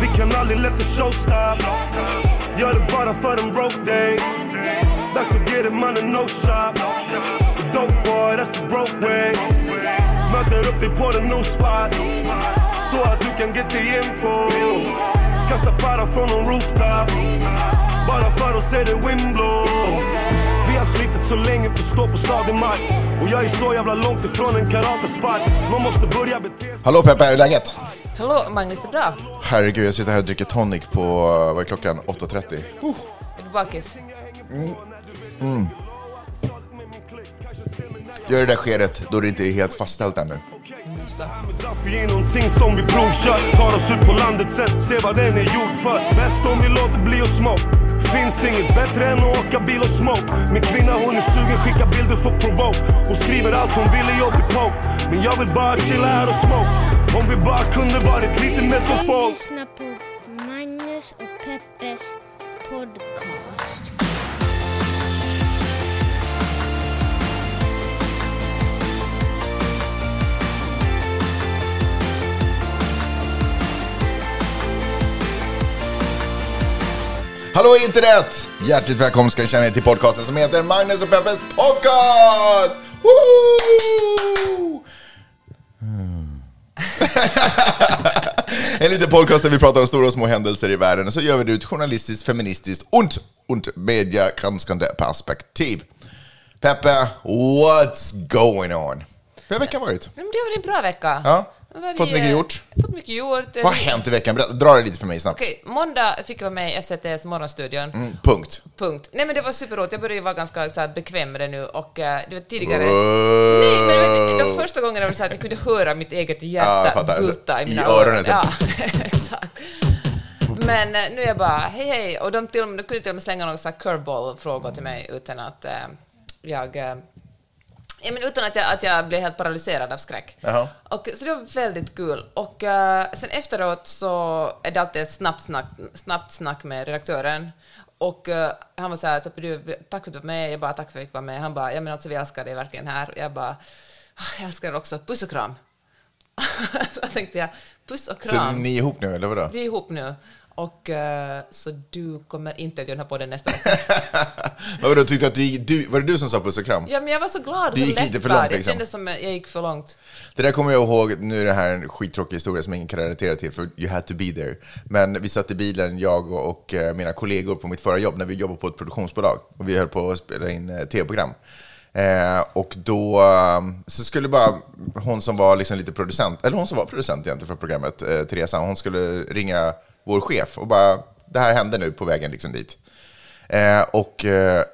Vi kan aldrig let the show stop. Gör det bara för en broke day. Dags att ge it mannen no shop Dope boy, that's the broke way. Möter upp dig på the new spot. Så att du kan get the info. Kasta para från en rooftop. Bara för att se det windblow Vi har slitit så länge för att stå på stadig mark. Och jag är så jävla långt ifrån en karatespark Man måste börja bete sig Hallå Peppe, hur är läget? Hallå Magnus, det är bra? Herregud, jag sitter här och dricker tonic på, eh, vad är klockan? 8.30. Är du bakis? Gör det där skedet då det inte är helt fastställt ännu. Därför är någonting som vi provkör Tar oss ut på landet sen, se vad den är gjord för Bäst om vi låter bli att smoke Finns inget bättre än att åka bil och smoke Min kvinna hon är sugen, skicka bilder för provoke Hon skriver allt hon vill i jobbig poke Men jag vill bara chilla här och smoke Om vi bara kunde varit lite mer som folk lyssnar på Magnus och Peppes podcast. Hallå internet! Hjärtligt välkommen ska ni känna er till podcasten som heter Magnus och Peppes podcast! Woo! Mm. En liten podcast där vi pratar om stora och små händelser i världen och så gör vi det ur ett journalistiskt, feministiskt und, und mediegranskande perspektiv. Peppe, what's going on? Hur har veckan varit? Det har varit en bra vecka. Ja, Varit, fått mycket eh, gjort. Fått mycket gjort. Vad har hänt i veckan? Berätta, dra det lite för mig snabbt. Okej, måndag fick jag vara med i SVTs Morgonstudion. Mm, punkt. Punkt. Nej men det var superroligt, jag börjar ju vara ganska så här, bekväm med det nu och uh, det var tidigare... Wow. Nej, men du vet, de första gångerna var det så att jag kunde höra mitt eget Ja, hjärta fattar. bulta i I mina öronen, Ja, typ. exakt. Men eh, nu är jag bara, hej hej, och de, till, de kunde till och med slänga några curveball-frågor till mig utan att eh, jag... Ja, men utan att jag, att jag blev helt paralyserad av skräck. Jaha. Och, så det var väldigt kul. Och eh, sen efteråt så är det alltid ett snabbt snack, snabbt snack med redaktören. Och eh, han var så här, "Toppe, du, tack för att du var med. Jag bara, tack för att jag fick vara med. Han bara, ja men alltså vi älskar dig verkligen här. Och jag bara, "Ah, jag älskar er också. Puss och kram. så tänkte jag, puss och Så kram. ni är ihop nu, eller vadå? Vi är ihop nu. Och eh, så du kommer inte att göra den här podden nästa vecka. Vadå, tyckte att du, du, var det du som sa puss och kram? Ja, men jag var så glad och Det så gick lite för långt, Jag liksom. kände som jag gick för långt. Det där kommer jag ihåg, nu är det här en skittråkig historia som ingen kan relatera till, för you had to be there. Men vi satt i bilen, jag och, och eh, mina kollegor på mitt förra jobb, när vi jobbade på ett produktionsbolag. Och vi höll på att spela in eh, tv-program. Eh, och då eh, så skulle bara hon som var liksom lite producent, eller hon som var producent egentligen för programmet, eh, Teresa, hon skulle ringa vår chef och bara, det här hände nu på vägen liksom dit. Eh, och... Eh,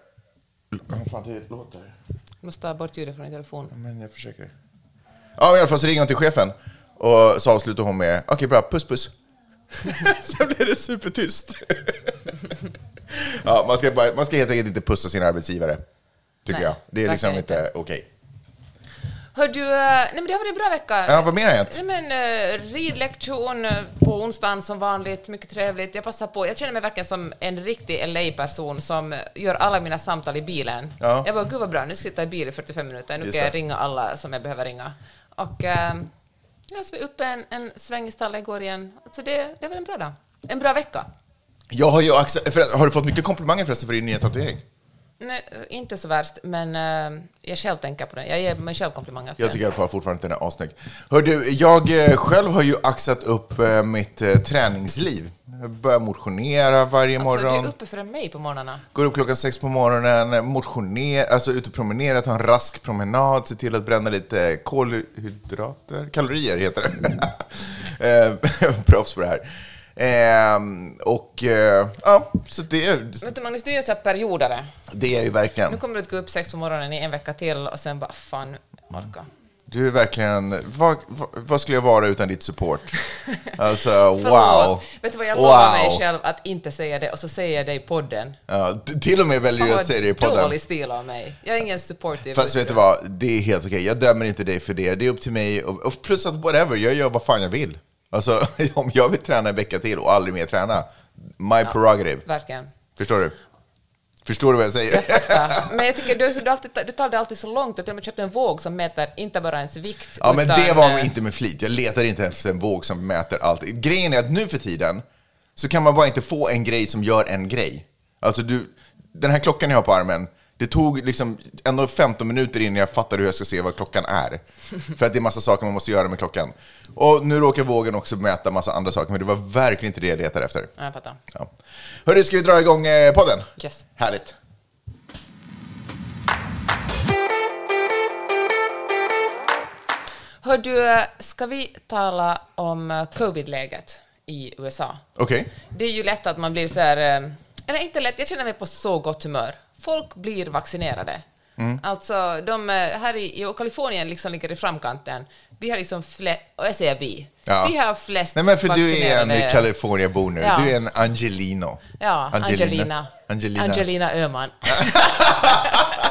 vad fan det låter? Jag måste ta bort ljudet från din telefon. Men jag försöker. Ja, i alla fall så ringer hon till chefen och så avslutar hon med okej bra, puss puss. Sen blir det supertyst. ja, man, ska bara, man ska helt enkelt inte pussa sin arbetsgivare, tycker Nej, jag. Det är liksom inte okej. Hör du, eh, nej men det har varit en bra vecka. Ja, vad mer har hänt? Nej men ridlektion eh, på onsdagen som vanligt, mycket trevligt. Jag passar på, jag känner mig verkligen som en riktig LA-person som eh, gör alla mina samtal i bilen. Ja. Jag bara, gud vad bra, nu ska jag sitta i bil i 45 minuter, nu Just kan jag det. ringa alla som jag behöver ringa. Och uh, ja, så var jag uppe en, en sväng i stallet igår igen. Så det, det var en bra dag. En bra vecka. Jag har ju för, har du fått mycket komplimanger förresten för din nya tatuering? Nej, eh, inte så värst, men eh, jag själv tänker på den. Jag ger mig själv komplimanger Jag tycker i alla fall fortfarande att den är assnygg. Hör du, jag eh, själv har ju axat upp eh, mitt eh, träningsliv. Jag börjar motionera varje Alltså, morgon. du är uppe för mig på morgnarna. Går upp klockan sex på morgonen, motionerar, alltså ut och promenerar, tar en rask promenad, ser till att bränna lite kolhydrater, kalorier heter det. Eh, Proffs på det här. Eh, och eh, ja, så det, Vet du Magnus, du är ju så här periodare. det är ju verkligen, Nu kommer du att gå upp sex på morgonen i en vecka till och sen bara fan, nu orka. du är verkligen, vad, vad, vad skulle jag vara utan ditt support? Alltså wow. Förlåt. Vet du vad, jag lovar mig Wow. själv att inte säga det och så säger jag det i podden. Ja, till och med väljer du att säga det i podden. dålig stil av mig. Jag är ingen supportive. Fast vet du vad, det är helt okej. Jag dömer inte dig för det. Det är upp till mig. Och och plus att whatever, jag gör vad fan jag vill. Alltså, om jag vill träna en vecka till och aldrig mer träna, my prerogative. Verkligen. Förstår du? Förstår du vad jag säger? Ja. Men jag tycker du, du, alltid, du tar det alltid så långt. Jag har till och med köpt en våg som mäter inte bara ens vikt. Ja, men det var eh, inte med flit. Jag letar inte efter en våg som mäter allt. Grejen är att nu för tiden så kan man bara inte få en grej som gör en grej. Alltså du, den här klockan jag har på armen, det tog liksom ändå 15 minuter innan jag fattade hur jag ska se vad klockan är. För att det är massa saker man måste göra med klockan. Och nu råkar vågen också mäta massa andra saker, men det var verkligen inte det jag letade efter. Ja, jag fattar. Ja. Hörru, ska vi dra igång eh, podden? Yes. Härligt. Hör du, ska vi tala om eh, covid-läget i USA? Okej. Det är ju lätt att man blir så här, eh, eller inte lätt, jag känner mig på så gott humör. Folk blir vaccinerade. Mm. Alltså, de eh, här i, i Kalifornien liksom ligger i framkanten. Vi har liksom flest, och jag säger vi, Ja. vi har flest Nej men för du är en California-bo nu. Ja. Du är en Angelino. Ja, Angelina. Angelina. Angelina Öhman.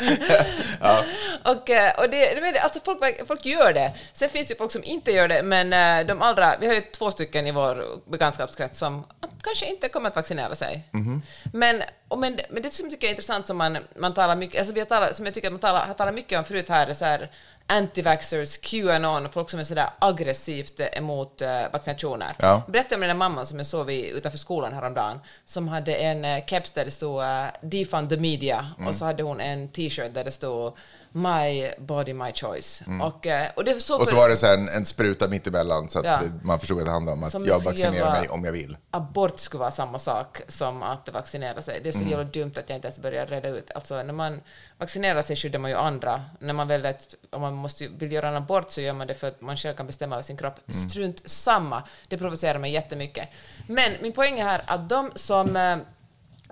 Och, eh, och det, men alltså folk, folk gör det. Sen finns det folk som inte gör det, men eh, de allra, vi har ju två stycken i vår bekantskapskrets som kanske inte kommer att vaccinera sig. Mhm. Men, och men, men det som jag tycker är intressant som man, man talar mycket, alltså vi har talat, som jag tycker att man talar, har talat mycket om förut här, är så här anti-vaxxers, Qanon, folk som är sådär aggressivt emot uh, vaccinationer. Ja. Berätta om den där mamman som jag såg vid, utanför skolan häromdagen, som hade en uh, keps där det stod uh, “Defund the media” Mm. och så hade hon en t-shirt där det stod “My body, my choice”. Mm. Och, uh, och, det så Och så var det så en, en spruta mitt emellan så att Ja. man förstod att det handlade om att Som jag vaccinerar mig om jag vill. abort skulle vara samma sak som att vaccinera sig. Det är så Mm. jävla dumt att jag inte ens börjar reda ut. Alltså när man vaccinerar sig skyddar man ju andra. När man väljer att, om man måste, vill göra en abort så gör man det för att man själv kan bestämma över sin kropp. Mm. Strunt samma. Det provocerar mig jättemycket. Men min poäng är här att de som eh,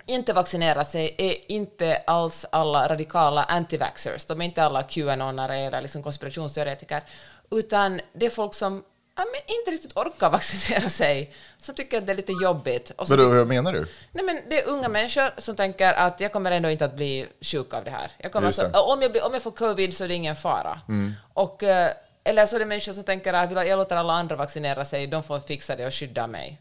inte vaccinerar sig är inte alls alla radikala anti-vaxxers. De är inte alla QAnonare eller liksom konspirationsteoretiker, utan det är folk som ja, men inte riktigt orkar vaccinera sig, som tycker att det är lite jobbigt. Och Vadå, tycker- vad menar du? Nej, men det är unga människor som tänker att jag kommer ändå inte att bli sjuk av det här. Jag kommer alltså. Mm. om, jag blir, om jag får covid så är det ingen fara. Och, eh, eller så är det människor som tänker att jag låter alla andra vaccinera sig, de får fixa det och skydda mig.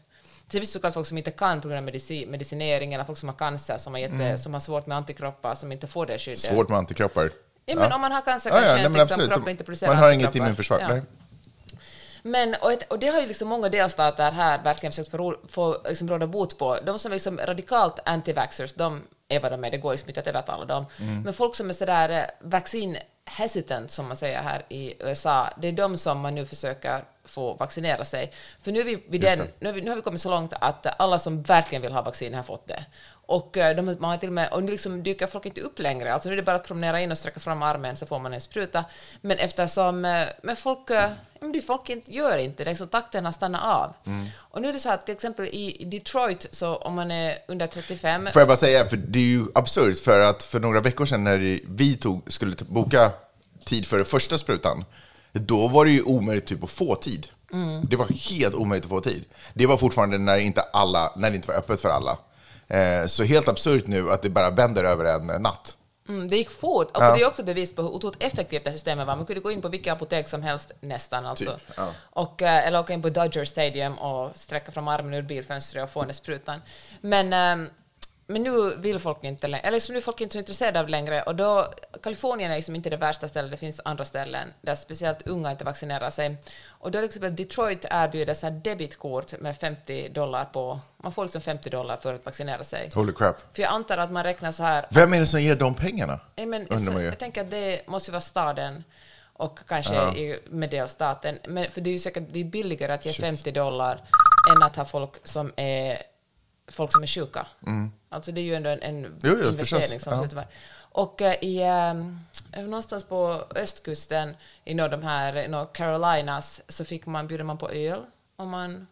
Sen finns det såklart folk som inte kan på grund av medici, medicinering eller folk som har cancer, som har, jätte, som har svårt med antikroppar, som inte får det skyddet. Mm. Svårt med antikroppar. Ja, men om man har cancer kanske ja, ens liksom kroppen inte producerar Man har inget immunförsvar. Ja. Nej. Men, och, ett, och det har ju liksom många delstater här verkligen försökt få, få liksom råda bot på. De som är liksom radikalt anti-vaxxers, de är vad de är, det går liksom inte att övertala dem. Mm. Men folk som är sådär eh, vaccin hesitant, som man säger här i USA, det är de som man nu försöker få vaccinera sig. För nu, är vi vid den, nu, har vi, nu har vi kommit så långt att alla som verkligen vill ha vaccin har fått det. Och, eh, de, man har till och, med, och nu liksom dyker folk inte upp längre. Alltså nu är det bara att promenera in och sträcka fram armen så får man en spruta. Men eftersom eh, men folk, eh, men folk inte, gör inte det, liksom, takten har stannat av. Mm. Och nu är det så att till exempel i Detroit, så om man är under 35... Får jag bara säga, för det är ju absurt, för att för några veckor sedan när vi tog, skulle boka tid för första sprutan, då var det ju omöjligt typ att få tid. Mm. Det var helt omöjligt att få tid. Det var fortfarande när inte, alla, när det inte var öppet för alla. Eh, så helt absurt nu att det bara vänder över en natt. Mm, det gick fort. Alltså, Det är också bevis på hur otroligt effektivt det här systemet var. Man kunde gå in på vilka apotek som helst nästan. Alltså. Typ, ja. och, eh, eller åka in på Dodger Stadium och sträcka fram armen ur bilfönstret och få den sprutan. Men, ehm, men nu vill folk inte längre, eller liksom nu är folk inte så intresserade av det längre. Och då, Kalifornien är liksom inte det värsta stället, det finns andra ställen där speciellt unga inte vaccinerar sig. Och då till exempel Detroit erbjuder så här debitkort med 50 dollar på, man får liksom 50 dollar för att vaccinera sig. Holy crap. För jag antar att man räknar så här, Vem är det som ger de pengarna? Nej, men, så, jag tänker att det måste vara staden och kanske Ja. i, med delstaten. Men, för det är ju säkert det är billigare att ge Shit. 50 dollar än att ha folk som är, folk som är sjuka. Alltså det är ju ändå en, en Mm. Jo, jo, investering förstås. som Ja. slutar. Och eh, i, eh, någonstans på östkusten, i någon de här i Carolinas, så fick man, bjuder man på öl om man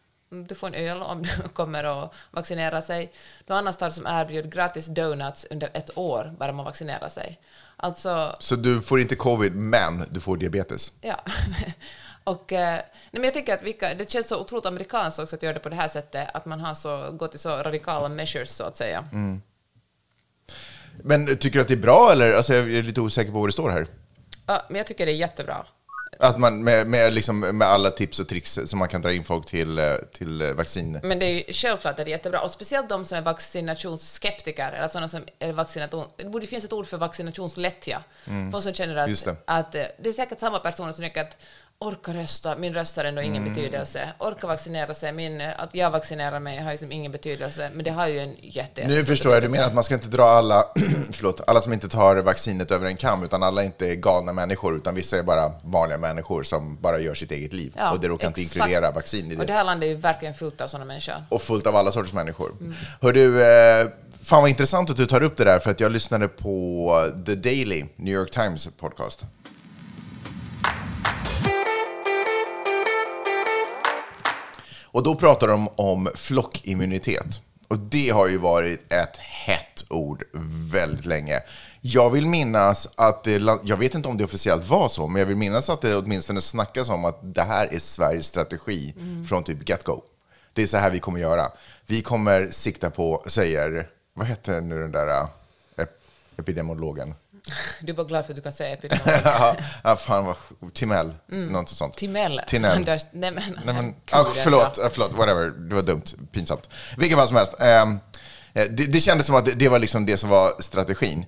du får en öl om du kommer och vaccinerar sig. Någon annan stad som erbjuder gratis donuts under ett år bara man vaccinerar sig. Alltså, Så du får inte covid, men du får diabetes? ja. Och, eh, nej men jag tänker att vilka, det känns så otroligt amerikanskt också att göra det på det här sättet, att man har så, gått till så radikala measures så att säga. Men tycker du att det är bra, eller? Alltså, jag är lite osäker på vad det står här. Ja, men jag tycker det är jättebra. Att man med, med, liksom, med alla tips och tricks som man kan dra in folk till, eh, till eh, vaccin. Men det är ju självklart att det är jättebra. Och speciellt de som är vaccinationsskeptiker, eller sådana som är vaccinations... Det borde finnas ett ord för vaccinationslättja. Folk som känner att, det. att... Det är säkert samma personer som tycker att orka rösta, min röst har ändå ingen Mm. betydelse. Orka vaccinera sig, min, att jag vaccinerar mig har liksom ingen betydelse, men det har ju en jätte Nu förstår jag, du menar att man ska inte dra alla, förlåt, alla som inte tar vaccinet över en kam, utan alla är inte galna människor, utan vissa är bara vanliga människor som bara gör sitt eget liv. och det råkar inte inkludera vaccin i Och det det. här landet är ju verkligen fullt av sådana människor. Och fullt av alla sorters människor. Mm. Hör du, eh, fan vad intressant att du tar upp det där, för att jag lyssnade på The Daily, New York Times podcast. Och då pratar de om flockimmunitet. Och det har ju varit ett hett ord väldigt länge. Jag vill minnas att det, jag vet inte om det officiellt var så, men jag vill minnas att det åtminstone snackas om att det här är Sveriges strategi från typ get-go. Det är så här vi kommer göra. Vi kommer sikta på, säger, vad heter nu den där ep- epidemiologen? Du är bara glad för att du kan säga epidemiolog. ja, fan vad, Timell, något sånt. Timell. Anders, nej men, Nej, men, ah, förlåt, ja. ah, förlåt, whatever. Det var dumt, pinsamt. Vilken fall som helst. ehm, eh, det, det kändes som att det, det var liksom det som var strategin.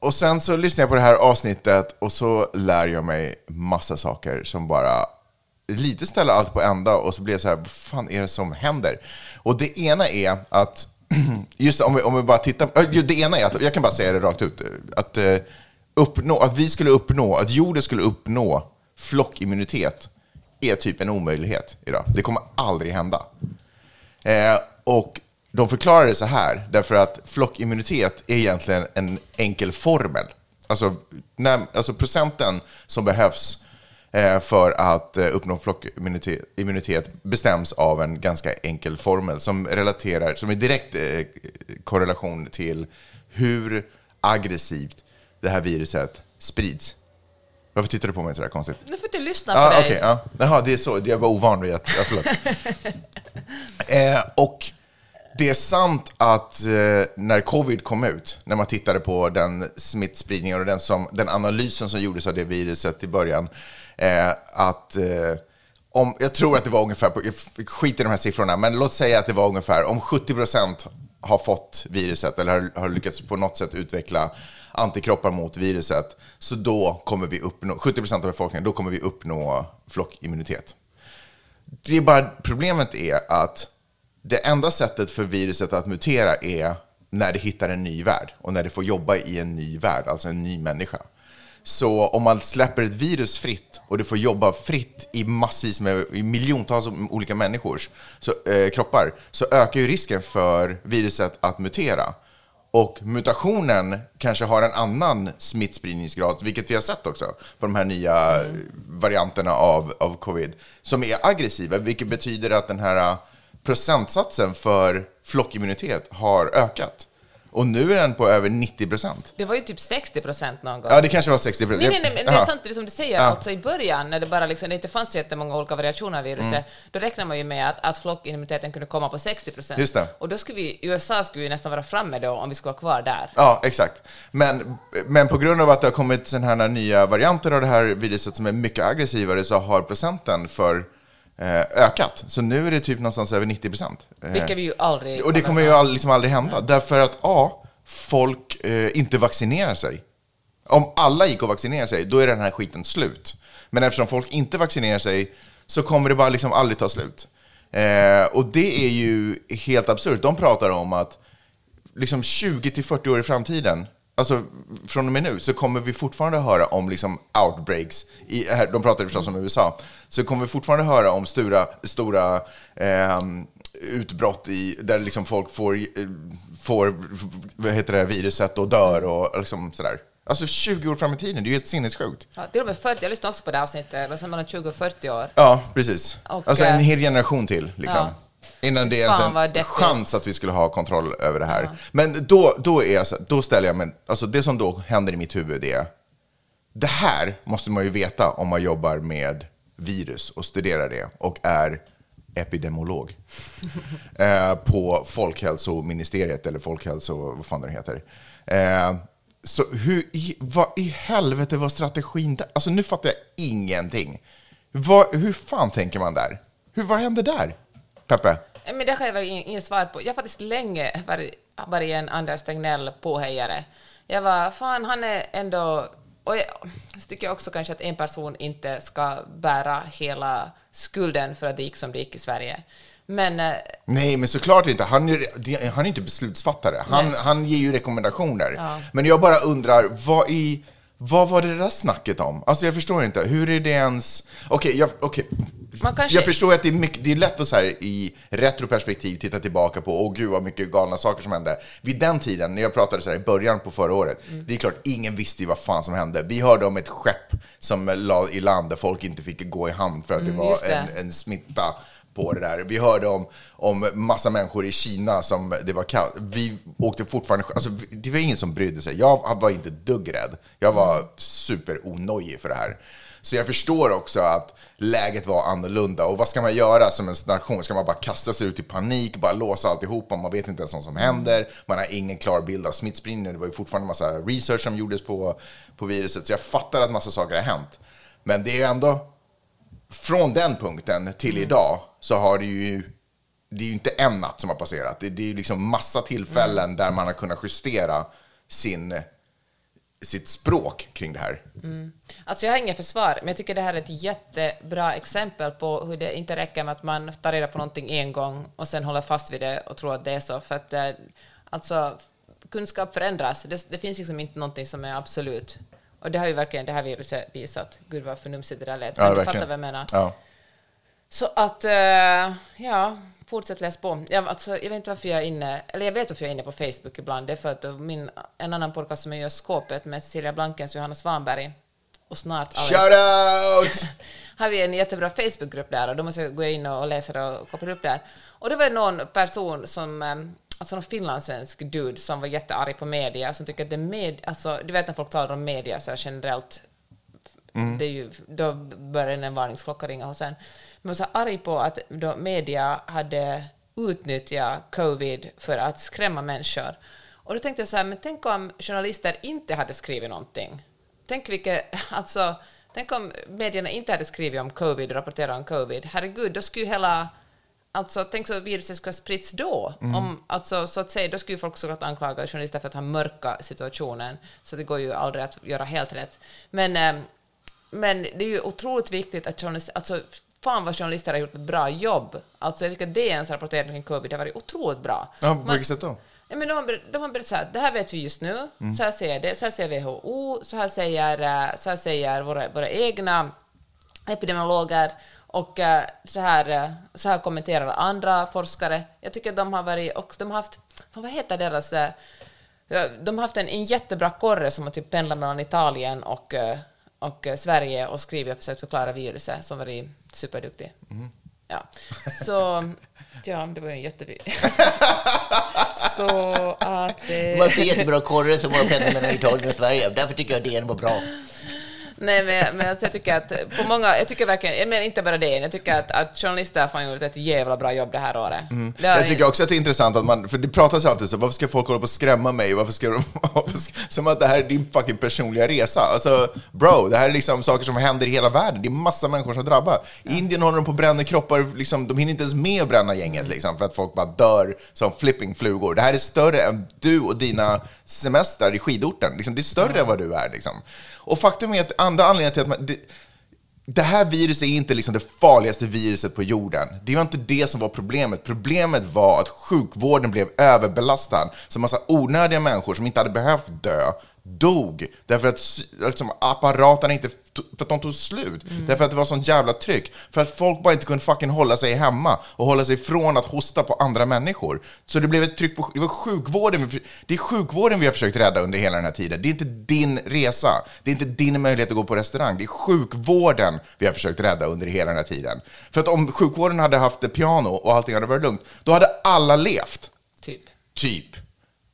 Och sen så lyssnade jag på det här avsnittet och så lär jag mig massa saker som bara lite ställer allt på ända och så blir jag så här, vad fan är det som händer? Och det ena är att, just om vi, om vi bara tittar, på, det ena är att, jag kan bara säga det rakt ut, att eh, uppnå, att vi skulle uppnå, att jorden skulle uppnå flockimmunitet är typ en omöjlighet idag. Det kommer aldrig hända. Eh, och de förklarar det så här, därför att flockimmunitet är egentligen en enkel formel. Alltså, när, alltså procenten som behövs för att eh, uppnå flockimmunitet immunitet bestäms av en ganska enkel formel som relaterar, som är direkt eh, korrelation till hur aggressivt det här viruset sprids. Varför tittar du på mig sådär konstigt? Nu får du lyssna på Ja, dig. okej. ja. Jaha, det är så. Jag var ovan vid att... Ja, eh, och det är sant att eh, när covid kom ut, när man tittade på den smittspridningen och den, som, den analysen som gjordes av det viruset i början, eh, att eh, om, jag tror att det var ungefär, på, skit i de här siffrorna, men låt säga att det var ungefär, om 70 procent har fått viruset eller har, har lyckats på något sätt utveckla antikroppar mot viruset, så då kommer vi uppnå, 70 procent av befolkningen, då kommer vi uppnå flockimmunitet. Det är bara, problemet är att det enda sättet för viruset att mutera är när det hittar en ny värld och när det får jobba i en ny värld, alltså en ny människa. Så om man släpper ett virus fritt och det får jobba fritt i massvis med i miljontals olika människors så, eh, kroppar så ökar ju risken för viruset att mutera. Och mutationen kanske har en annan smittspridningsgrad, vilket vi har sett också på de här nya eh, varianterna av, av covid, som är aggressiva, vilket betyder att den här eh, procentsatsen för flockimmunitet har ökat. Och nu är den på över 90 procent. Det var ju typ 60 procent någon gång. Ja, det kanske var 60 procent. Nej, nej, nej, men det är sant det som du säger, Ja. alltså i början när det bara liksom, det inte fanns så jättemånga olika variationer av viruset, Mm. då räknar man ju med att, att flockimmuniteten kunde komma på 60 procent. Just det. Och då skulle vi, USA skulle ju nästan vara framme då om vi skulle vara kvar där. Ja, exakt. Men, men på grund av att det har kommit sådana här nya varianter av det här viruset som är mycket aggressivare så har procenten för ökat. Så nu är det typ någonstans över 90 procent. Eh, Vilket vi ju aldrig och det kommer ju all, liksom aldrig hända. Därför att A, folk eh, inte vaccinerar sig. Om alla gick och vaccinerade sig, då är den här skiten slut. Men eftersom folk inte vaccinerar sig så kommer det bara liksom aldrig ta slut. Eh, och det är ju helt absurt. De pratar om att liksom 20 till 40 år i framtiden, alltså från och med nu, så kommer vi fortfarande höra om liksom outbreaks. I, här, de pratar ju förstås om USA. Så kommer vi fortfarande höra om stora, stora ehm, utbrott i, där liksom folk får, eh, får vad heter det, viruset och dör och liksom sådär. Alltså 20 år fram i tiden, det är ju helt sinnessjukt. Ja, till och med 40, jag lyssnade också på det avsnittet, och sen mellan 20 och 40 år. Ja, precis. Och, alltså en eh, hel generation till. Liksom. ja. Innan det är Fan, ens vad en chans att vi skulle ha kontroll över det här. Men då, då, är jag, då ställer jag mig, alltså det som då händer i mitt huvud är, det här måste man ju veta om man jobbar med virus och studerar det och är epidemiolog eh, på Folkhälsoministeriet eller Folkhälso, vad fan det heter. Eh, så hur i, vad i helvete var strategin där? Alltså nu fattar jag ingenting. Vad, hur fan tänker man där? Hur, vad händer där? Peppe? Eh, Men det har jag väl ing- inget svar på. Jag har faktiskt länge varit, varit en Anders Tegnell påhejare. Jag var, fan han är ändå och jag, så tycker jag också kanske att en person inte ska bära hela skulden för att det gick som det gick i Sverige. Men eh, Nej, men såklart inte. Han är, han är inte beslutsfattare. Han, han ger ju rekommendationer. Ja. Men jag bara undrar, vad, i, vad var det där snacket om? Alltså jag förstår inte. Hur är det ens... Okej, jag, okej. Man kanske- jag förstår att det är, mycket, det är lätt att så här, i retroperspektiv titta tillbaka på, åh gud vad mycket galna saker som hände. Vid den tiden, när jag pratade så här i början på förra året, Mm. det är klart, ingen visste ju vad fan som hände. Vi hörde om ett skepp som la i land där folk inte fick gå i hamn för att det Mm, var just det. en, en smitta på det där. Vi hörde om, om massa människor i Kina som det var kallt. Vi åkte fortfarande, alltså det var ingen som brydde sig. Jag var inte dugg rädd. Jag var superonojig för det här. Så jag förstår också att läget var annorlunda. Och vad ska man göra som en nation? Ska man bara kasta sig ut i panik, bara låsa alltihopa? Man vet inte ens vad som händer. Man har ingen klar bild av smittspridningen. Det var ju fortfarande massa research som gjordes på, på viruset. Så jag fattar att massa saker har hänt. Men det är ju ändå från den punkten till Mm. idag så har det ju det är ju inte en natt som har passerat. Det, det är ju liksom massa tillfällen Mm. där man har kunnat justera sin, sitt språk kring det här. Alltså jag har inget försvar, men jag tycker det här är ett jättebra exempel på hur det inte räcker med att man tar reda på någonting en gång och sen håller fast vid det och tror att det är så. För att eh, alltså, kunskap förändras. Det, det finns liksom inte någonting som är absolut. Och det har ju verkligen det här viruset visat. Gud vad förnumstigt det där lät. Men du fattar vad jag menar. Ja. Så att, eh, ja, fortsätt läs på. Jag, alltså, jag vet inte varför jag är inne, eller jag vet varför jag är inne på Facebook ibland. Det är för att min, en annan podcast som jag gör, Skåpet, med Cecilia Blankens och Johanna Svanberg, och snart Alex, Shout out! har vi en jättebra Facebookgrupp där och då måste jag gå in och läsa det och koppla upp där. Och det var det någon person som, eh, alltså någon finlandssvensk dude som var jättearg på media, som tycker att det med, alltså du vet när folk talar om media så generellt, det är ju, då börjar en varningsklocka ringa hos en. Men så arg på att då media hade utnyttjat covid för att skrämma människor. Och då tänkte jag så här, men tänk om journalister inte hade skrivit någonting. Tänk vilket, alltså, tänk om medierna inte hade skrivit om covid och rapporterat om covid. Herregud, då skulle ju hela Alltså, tänk så att viruset skulle ha spritts då. Om, alltså, så att säga, då skulle folk såklart anklaga journalister för att ha mörka situationen, så det går ju aldrig att göra helt rätt. Men, eh, men det är ju otroligt viktigt att journalister, alltså fan vad journalister har gjort ett bra jobb. Alltså jag tycker att DNs rapportering kring covid har varit otroligt bra. Ja, på vilket sätt då? Ja, men de har, de har berättat så här, det här vet vi just nu, så här säger det, så här säger WHO, så här säger, eh, så här säger våra, våra egna epidemiologer och eh, så här, eh, så här kommenterar andra forskare. Jag tycker de har varit, och de har haft, vad heter deras, eh, de har haft en, en jättebra korre som har typ pendlat mellan Italien och, och Sverige och skrivit och försökt förklara viruset, som varit superduktig. Ja, så, ja, det var ju en jätteby. så att... De har haft en jättebra korre som har pendlat mellan Italien och Sverige. Därför tycker jag DN var bra. Nej, men, men alltså, jag tycker att på många, jag tycker verkligen, menar inte bara det, jag tycker att, att journalister har fan gjort ett jävla bra jobb det här året. Det har Jag tycker också att det är intressant att man, för det pratas alltid så, varför ska folk hålla på och skrämma mig? Varför ska de, som att det här är din fucking personliga resa. Alltså, bro, det här är liksom saker som händer i hela världen. Det är massa människor som drabbas. I Indien håller de på att bränna kroppar, liksom, de hinner inte ens med att bränna gänget, liksom, för att folk bara dör som flipping flugor. Det här är större än du och dina semestrar i skidorten. Liksom, det är större än vad du är. Liksom. Och faktum är att andra anledningen till att man... Det, det här viruset är inte liksom det farligaste viruset på jorden. Det var inte det som var problemet. Problemet var att sjukvården blev överbelastad. Så massa onödiga människor som inte hade behövt dö dog därför att liksom, apparaterna inte, för att de tog slut. Därför att det var sånt jävla tryck. För att folk bara inte kunde fucking hålla sig hemma och hålla sig ifrån att hosta på andra människor. Så det blev ett tryck på, det var sjukvården, det är sjukvården vi har försökt rädda under hela den här tiden. Det är inte din resa, det är inte din möjlighet att gå på restaurang. Det är sjukvården vi har försökt rädda under hela den här tiden. För att om sjukvården hade haft ett piano och allting hade varit lugnt, då hade alla levt. Typ. Typ.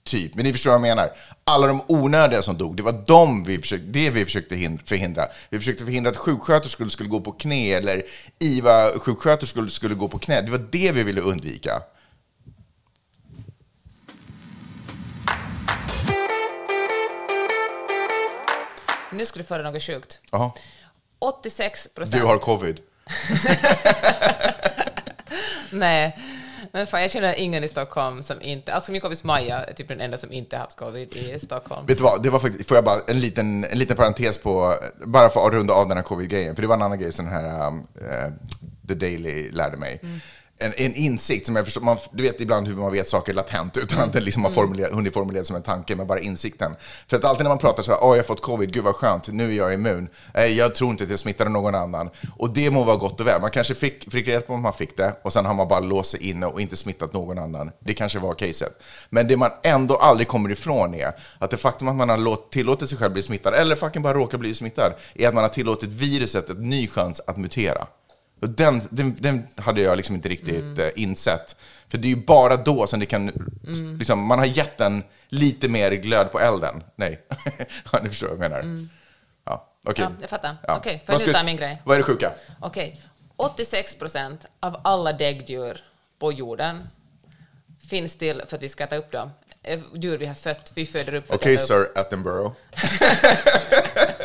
Typ. Men ni förstår vad jag menar. Alla de onödiga som dog, det var de vi försökte, det vi försökte hin- förhindra. Vi försökte förhindra att sjuksköterskor skulle gå på knä eller IVA-sjuksköterskor skulle gå på knä. Det var det vi ville undvika. Nu ska du föra något sjukt. Jaha. 86 procent... Du har covid. Nej. Men fan, jag känner ingen i Stockholm som inte... Alltså min kompis Maja är typ den enda som inte haft covid i Stockholm. Vet du vad, det var faktiskt, får jag bara en liten, en liten parentes på, bara för att runda av den här covid-grejen, för det var en annan grej som den här um, eh, The Daily lärde mig. En, en insikt som jag förstår, man, du vet ibland hur man vet saker latent utan att det liksom har formulerat, hunnit formuleras som en tanke, men bara insikten. För att alltid när man pratar så här, åh jag har fått covid, gud vad skönt, nu är jag immun. Nej, jag tror inte att jag smittade någon annan. Och det må vara gott och väl, man kanske fick, fick rätt på att man fick det och sen har man bara låst sig inne och inte smittat någon annan. Det kanske var caset. Men det man ändå aldrig kommer ifrån är att det faktum att man har låt, tillåtit sig själv bli smittad, eller fucking bara råkar bli smittad, är att man har tillåtit viruset en ny chans att mutera. Och den, den, den hade jag liksom inte riktigt eh, insett. För det är ju bara då som det kan... Liksom, man har gett den lite mer glöd på elden. Nej, ja, ni förstår vad jag menar. Ja, okej. Ja, jag fattar. Ja. Okej, får Vad jag ta min grej? Vad är det sjuka? Okej. 86 procent av alla däggdjur på jorden finns till för att vi ska äta upp dem. Eh, Djur vi har fött, vi föder upp för Okej, upp. Sir Attenborough.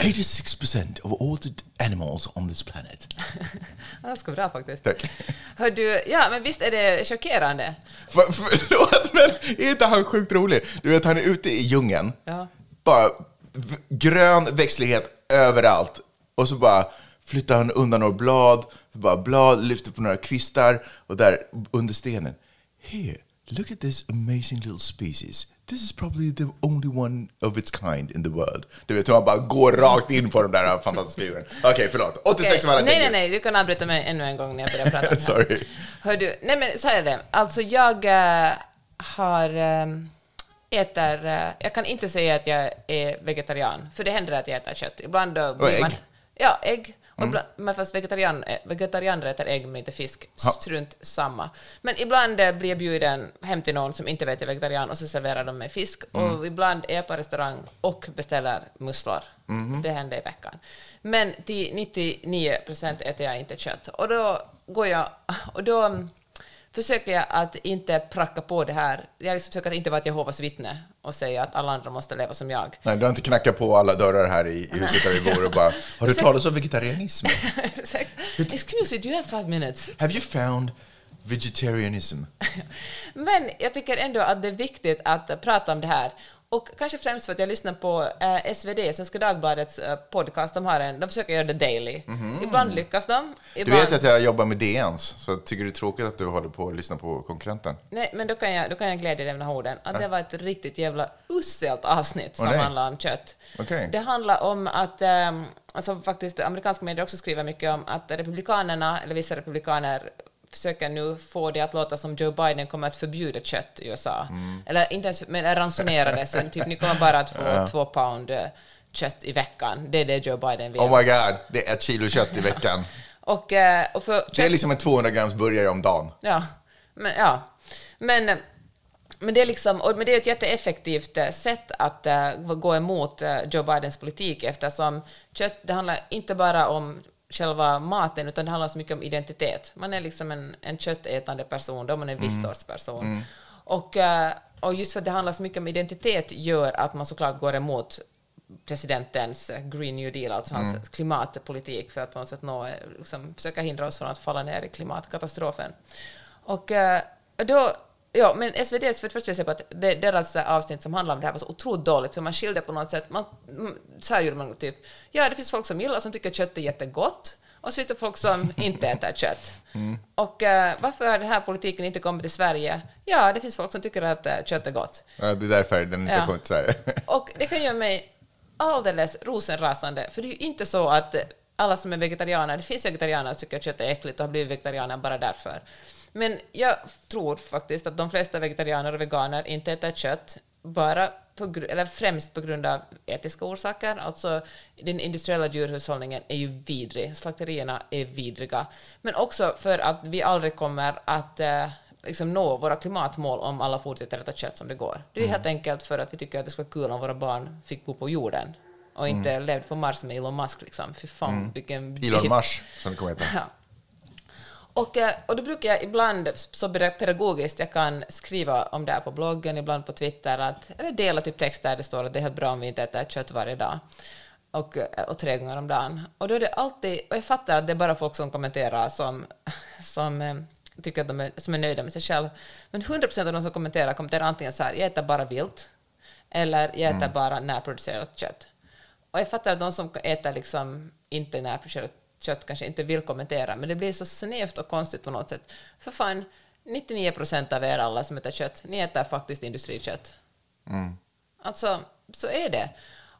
86% of all the animals on this planet. Ska bra faktiskt. Tack. Hör du, ja, men visst är det chockerande? För, förlåt, men är inte han sjukt rolig? Du vet, han är ute i djungeln. Ja. Bara grön växtlighet överallt. Och så bara flyttar han undan några blad. Så bara blad lyfter på några kvistar. Och där under stenen. Here, look at this amazing little species. This is probably the only one of its kind in the world. Du vet hur han bara går rakt in på de där fantastiska djuren. Okej, förlåt. 86 Okej, var Nej, nej, nej, du kan avbryta mig ännu en gång när jag börjar prata här. Sorry. Hör du, nej men så är det. Alltså jag äh, har äh, äter, äh, jag kan inte säga att jag är vegetarian, för det händer att jag äter kött. Ibland då blir ägg? man... Ja, ägg. Och ibland, men fast vegetarian, eh, vegetarianer äter ägg men inte fisk. Strunt samma. Men ibland eh, blir jag bjuden hem till någon som inte vet jag är vegetarian och så serverar de mig fisk. Och ibland är jag på restaurang och beställer musslor. Det händer i veckan. Men till 99 procent äter jag inte kött. Och då går jag... Och då mm, försöker jag att inte pracka på det här. Jag liksom försöker att inte vara ett Jehovas vittne och säga att alla andra måste leva som jag. Nej, du har inte knackat på alla dörrar här i, i huset där vi bor och bara Har du talat om vegetarianism? Excuse me, do you have five minutes? Have you found vegetarianism? Men jag tycker ändå att det är viktigt att prata om det här. Och kanske främst för att jag lyssnar på eh, SvD, Svenska Dagbladets eh, podcast. De, har en, de försöker göra det daily. Ibland lyckas de. Mhm. Du Ibland, vet att jag jobbar med DNs, så jag tycker det är tråkigt att du håller på att lyssna på konkurrenten. Nej, men då kan jag, då kan jag glädja dig med orden att det var ett riktigt jävla uselt avsnitt som Åh, nej. handlar om kött. Okej. Det handlar om att, um, alltså faktiskt amerikanska medier också skriver mycket om att republikanerna, eller vissa republikaner, försöker nu få det att låta som Joe Biden kommer att förbjuda kött i USA. Mm. Eller inte ens, men ransonera det, så typ ni kommer bara att få två pound eh, kött i veckan. Det är det Joe Biden vill. Oh my god, det är ett kilo kött i veckan. och, eh, och för Det är kött- liksom en 200 grams burgare om dagen. Ja, men, ja. men, men, det är liksom, och, men det är ett jätteeffektivt eh, sätt att eh, gå emot eh, Joe Bidens politik eftersom kött, det handlar inte bara om själva maten utan det handlar så mycket om identitet. Man är liksom en, en köttätande person, då är man en viss sorts person. Och, eh, och just för att det handlar så mycket om identitet gör att man såklart går emot presidentens Green New Deal, alltså hans klimatpolitik för att på något sätt nå, eh, liksom, försöka hindra oss från att falla ner i klimatkatastrofen. Och eh, då, ja, men SVDs, för det första vill jag säga på att det, deras avsnitt som handlar om det här var så otroligt dåligt, för man skilde på något sätt, man, mm, så här gjorde man typ, ja det finns folk som gillar, som tycker kött är jättegott, och så finns det folk som inte äter kött. Och eh, varför har den här politiken inte kommit till Sverige? Ja, det finns folk som tycker att eh, kött är gott. Ja, det är därför den inte Ja. kommit till Sverige. Och det kan göra mig alldeles rosenrasande, för det är ju inte så att alla som är vegetarianer, det finns vegetarianer som tycker att kött är äckligt och har blivit vegetarianer bara därför. Men jag tror faktiskt att de flesta vegetarianer och veganer inte äter kött bara på, eller främst på grund av etiska orsaker. Alltså, den industriella djurhushållningen är ju vidrig, slakterierna är vidriga. Men också för att vi aldrig kommer att eh, liksom nå våra klimatmål om alla fortsätter äta kött som det går. Det är Mm. helt enkelt för att vi tycker att det skulle vara kul om våra barn fick bo på jorden och inte Mm. levde på Mars med Elon Musk. Liksom. Fy fan, vilken... Elon Musk, som det kommer heta. Ja. Och, eh, och då brukar jag ibland, så pedagogiskt jag kan skriva om det här på bloggen, ibland på Twitter, att, eller dela typ text där det står att det är helt bra om vi inte äter kött varje dag. Och, eh, och tre gånger om dagen. Och då är det alltid, och jag fattar att det är bara folk som kommenterar som, som eh, tycker att de är, som är nöjda med sig själv. Men 100% av de som kommenterar kommenterar antingen så här, jag äter bara vilt, eller jag äter bara närproducerat kött. Och jag fattar att de som äter liksom inte närproducerat kött kanske inte vill kommentera, men det blir så snävt och konstigt på något sätt. För fan, 99 procent av er alla som äter kött, ni äter faktiskt industrikött. Alltså, så är det.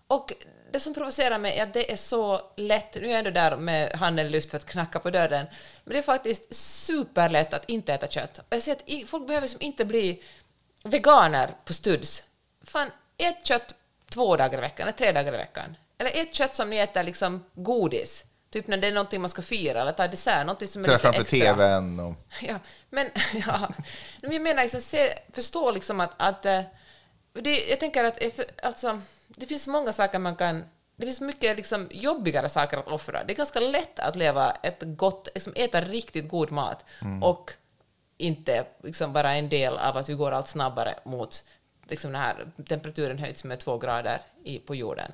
Och det som provocerar mig är att det är så lätt, nu är jag ändå där med handen lyft för att knacka på dörren, men det är faktiskt superlätt att inte äta kött. Och jag ser att folk behöver liksom inte bli veganer på studs. Fan, ät kött två dagar i veckan, eller tre dagar i veckan. Eller ät kött som ni äter liksom godis. Typ när det är någonting man ska fira eller ta dessert, någonting som är Sådär lite framför extra. tvn och... Ja, men, ja. men jag menar, liksom, se, förstå liksom att, att eh, det, jag tänker att eh, alltså, det finns många saker man kan det finns mycket liksom, jobbigare saker att offra. Det är ganska lätt att leva ett gott, liksom, äta riktigt god mat och inte liksom, vara en del av att vi går allt snabbare mot liksom, den här temperaturen höjs med två grader i, på jorden.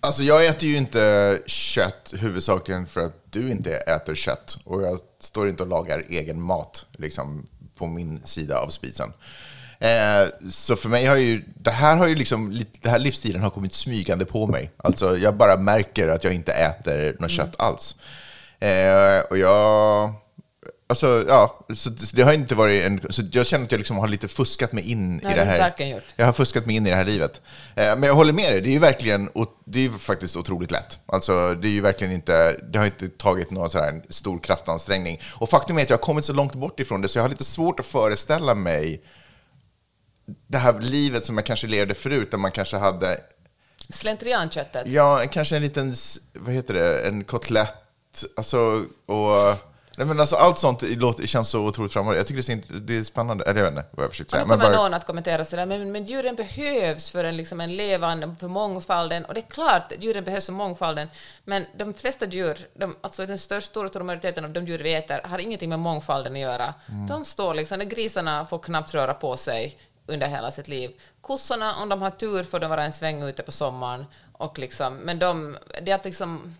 Alltså jag äter ju inte kött huvudsakligen för att du inte äter kött. Och jag står inte och lagar egen mat liksom, på min sida av spisen. Eh, så för mig har ju, det här har ju liksom, det här livsstilen har kommit smygande på mig. Alltså jag bara märker att jag inte äter något kött alls. Eh, och jag, alltså ja, så så det har inte varit en, så jag känner att jag liksom har lite fuskat mig in har i det här. verkligen gjort. Jag har fuskat mig in i det här livet. Eh, Men jag håller med dig, det är ju verkligen, det är ju faktiskt otroligt lätt. Alltså, det är ju verkligen inte, det har inte tagit någon sån här stor kraftansträngning. Och faktum är att jag har kommit så långt bort ifrån det, så jag har lite svårt att föreställa mig det här livet som jag kanske levde förut, där man kanske hade, Slentrianköttet. ja, kanske en liten, vad heter det, en kotlett, alltså, och... Nej, men alltså, allt sånt låter, känns så otroligt framöver. Jag tycker det är, det är spännande. Eller jag vet inte vad jag försökte säga. nu Men kommer bara, någon att kommentera sådär, men, men djuren behövs för en, liksom en levande, för mångfalden. Och det är klart, djuren behövs för mångfalden, men de flesta djur, de, alltså den största, stora, stora majoriteten av de djur vi äter, har ingenting med mångfalden att göra. De står liksom, grisarna får knappt röra på sig under hela sitt liv. Kossorna, om de har tur, får de vara en sväng ute på sommaren. Och liksom, men de, det är att liksom,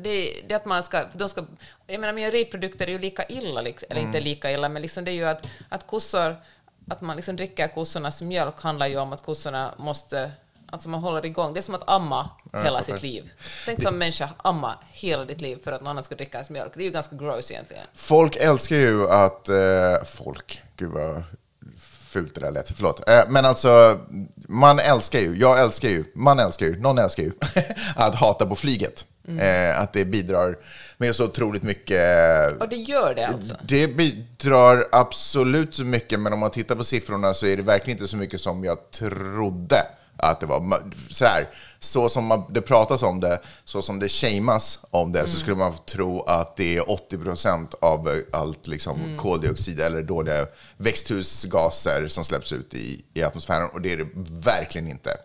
det, det att man ska, de ska, jag menar mejeriprodukter är ju lika illa, liksom, eller inte lika illa, men liksom det är ju att, att kossor, att man liksom dricker kossornas mjölk handlar ju om att kossorna måste, alltså man håller igång, det är som att amma hela fattar. sitt liv. Tänk som människa, amma hela ditt liv för att någon annan ska dricka ens mjölk. Det är ju ganska gross egentligen. Folk älskar ju att... Eh, folk, gud vad fult det där lät. Förlåt. Eh, men alltså, man älskar ju, jag älskar ju, man älskar ju, någon älskar ju att hata på flyget. Eh, att det bidrar med så otroligt mycket... Och det gör det alltså. Det bidrar absolut så mycket, men om man tittar på siffrorna så är det verkligen inte så mycket som jag trodde att det var. Så, här, så som man, det pratas om det, så som det shamas om det, så skulle man tro att det är 80% av allt liksom, koldioxid eller dåliga växthusgaser som släpps ut i, i atmosfären, och det är det verkligen inte.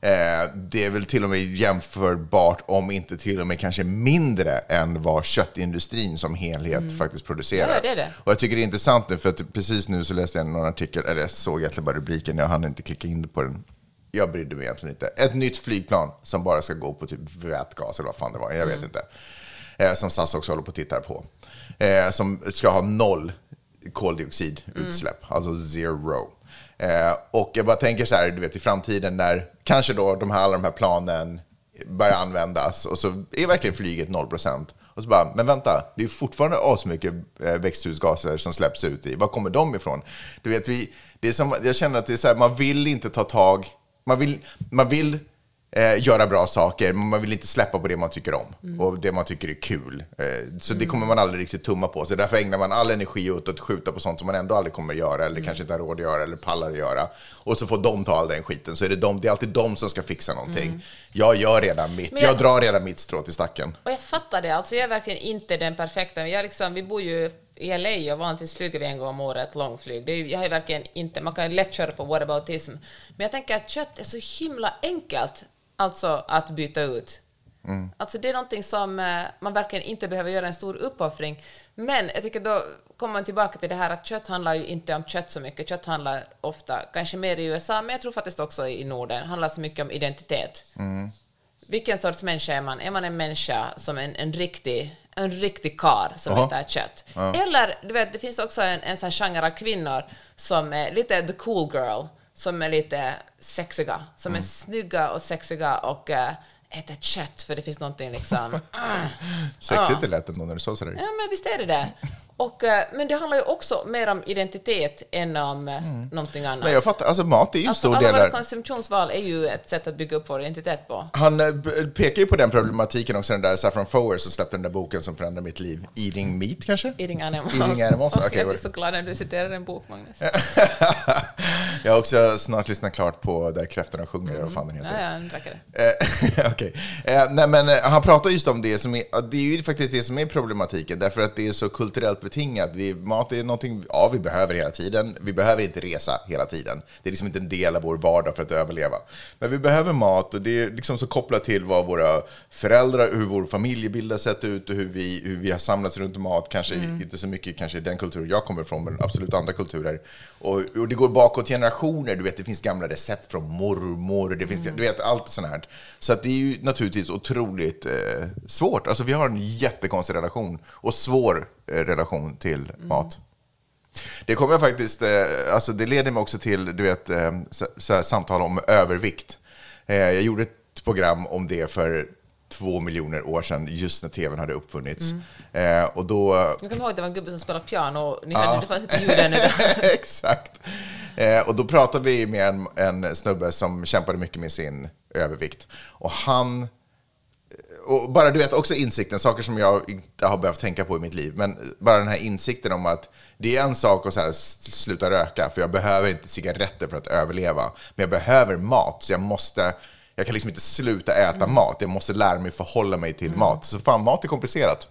Eh, det är väl till och med jämförbart, om inte till och med kanske mindre än vad köttindustrin som helhet faktiskt producerar. Ja, det det. Och jag tycker det är intressant nu, för att precis nu så läste jag någon artikel, eller jag såg egentligen bara rubriken, jag hann inte klicka in på den. Jag brydde mig egentligen inte. Ett nytt flygplan som bara ska gå på typ vätgas, eller vad fan det var, jag vet inte. Eh, som SAS också håller på att titta på. Eh, som ska ha noll koldioxidutsläpp, alltså zero. Eh, och jag bara tänker så här, du vet i framtiden när kanske då de här, alla de här planen börjar användas och så är verkligen flyget 0%. Och så bara, men vänta, det är fortfarande asmycket eh, växthusgaser som släpps ut i. Var kommer de ifrån? Du vet, vi, det är som, jag känner att det är så här, man vill inte ta tag, man vill, man vill eh, göra bra saker, men man vill inte släppa på det man tycker om och det man tycker är kul. Eh, så det kommer man aldrig riktigt tumma på. Så därför ägnar man all energi åt att skjuta på sånt som man ändå aldrig kommer att göra eller kanske inte har råd att göra eller pallar att göra. Och så får de ta all den skiten. Så är det, de, det är alltid de som ska fixa någonting. Jag gör redan mitt. Jag- jag drar redan mitt strå till stacken. Och jag fattar det, alltså jag är verkligen inte den perfekta. Jag liksom, vi bor ju i LA och vanligtvis flyger vi en gång om året långflyg. Det är, ju- jag är verkligen inte, man kan lätt köra på whataboutism. Men jag tänker att kött är så himla enkelt alltså att byta ut. Alltså det är någonting som eh, man verkligen inte behöver göra en stor uppoffring. Men jag tycker då kommer man tillbaka till det här att kött handlar ju inte om kött så mycket. Kött handlar ofta, kanske mer i USA, men jag tror faktiskt också i Norden, handlar så mycket om identitet. vilken sorts människa är man? Är man en människa som en, en riktig en riktig kar som Jaha. äter kött? Eller, du vet, det finns också en, en sån genre av kvinnor som är lite the cool girl, som är lite sexiga, som Mm. är snygga och sexiga och äh, äter kött för det finns någonting liksom... Sexigt det lät ändå när du sa sådär. Ja, men visst är det det. Och, eh, men det handlar ju också mer om identitet än om eh, någonting annat. Men jag fattar, alltså mat är ju en alltså, stor alla del våra där. konsumtionsval är ju ett sätt att bygga upp vår identitet på. Han eh, pekar ju på den problematiken också, den där Saffron Foer som släppte den där boken som förändrade mitt liv. Eating Meat kanske? Eating animals. Eating animals, okej, jag blir så glad när du citerar en bok, Magnus. jag har också snart lyssnat klart på Där kräftorna sjunger, vad fan den heter. Ja, ja. Eh, Okej. Eh, nej, men han pratar just om det som är, det är ju faktiskt det som är problematiken, därför att det är så kulturellt betingat. Vi, mat är någonting, ja, vi behöver hela tiden. Vi behöver inte resa hela tiden. Det är liksom inte en del av vår vardag för att överleva. Men vi behöver mat och det är liksom så kopplat till vad våra föräldrar, hur vår familjebild har sett ut och hur vi, hur vi har samlats runt mat. Kanske inte så mycket kanske den kultur jag kommer ifrån, men absolut andra kulturer. Och, och det går bakåt generationer. Du vet, det finns gamla recept från mormor. Det finns, Du vet, allt sånt här. Så att det är ju naturligtvis otroligt eh, svårt. Alltså, vi har en jättekonstig relation och svår relation till mat. Det kommer jag faktiskt, eh, alltså det leder mig också till, du vet, eh, så, samtal om övervikt. Eh, jag gjorde ett program om det för två miljoner år sedan, just när tvn hade uppfunnits. Eh, och då Jag kommer ihåg att det var en gubbe som spelade piano och ni hade, det fanns inte ljud ännu. Exakt. Eh, och då pratade vi med en, en snubbe som kämpade mycket med sin övervikt. Och han... Och bara du vet, också insikten, saker som jag inte har behövt tänka på i mitt liv, men bara den här insikten om att det är en sak att så här, sluta röka, för jag behöver inte cigaretter för att överleva, men jag behöver mat, så jag måste, jag kan liksom inte sluta äta mat, jag måste lära mig förhålla mig till mat. Så fan, mat är komplicerat.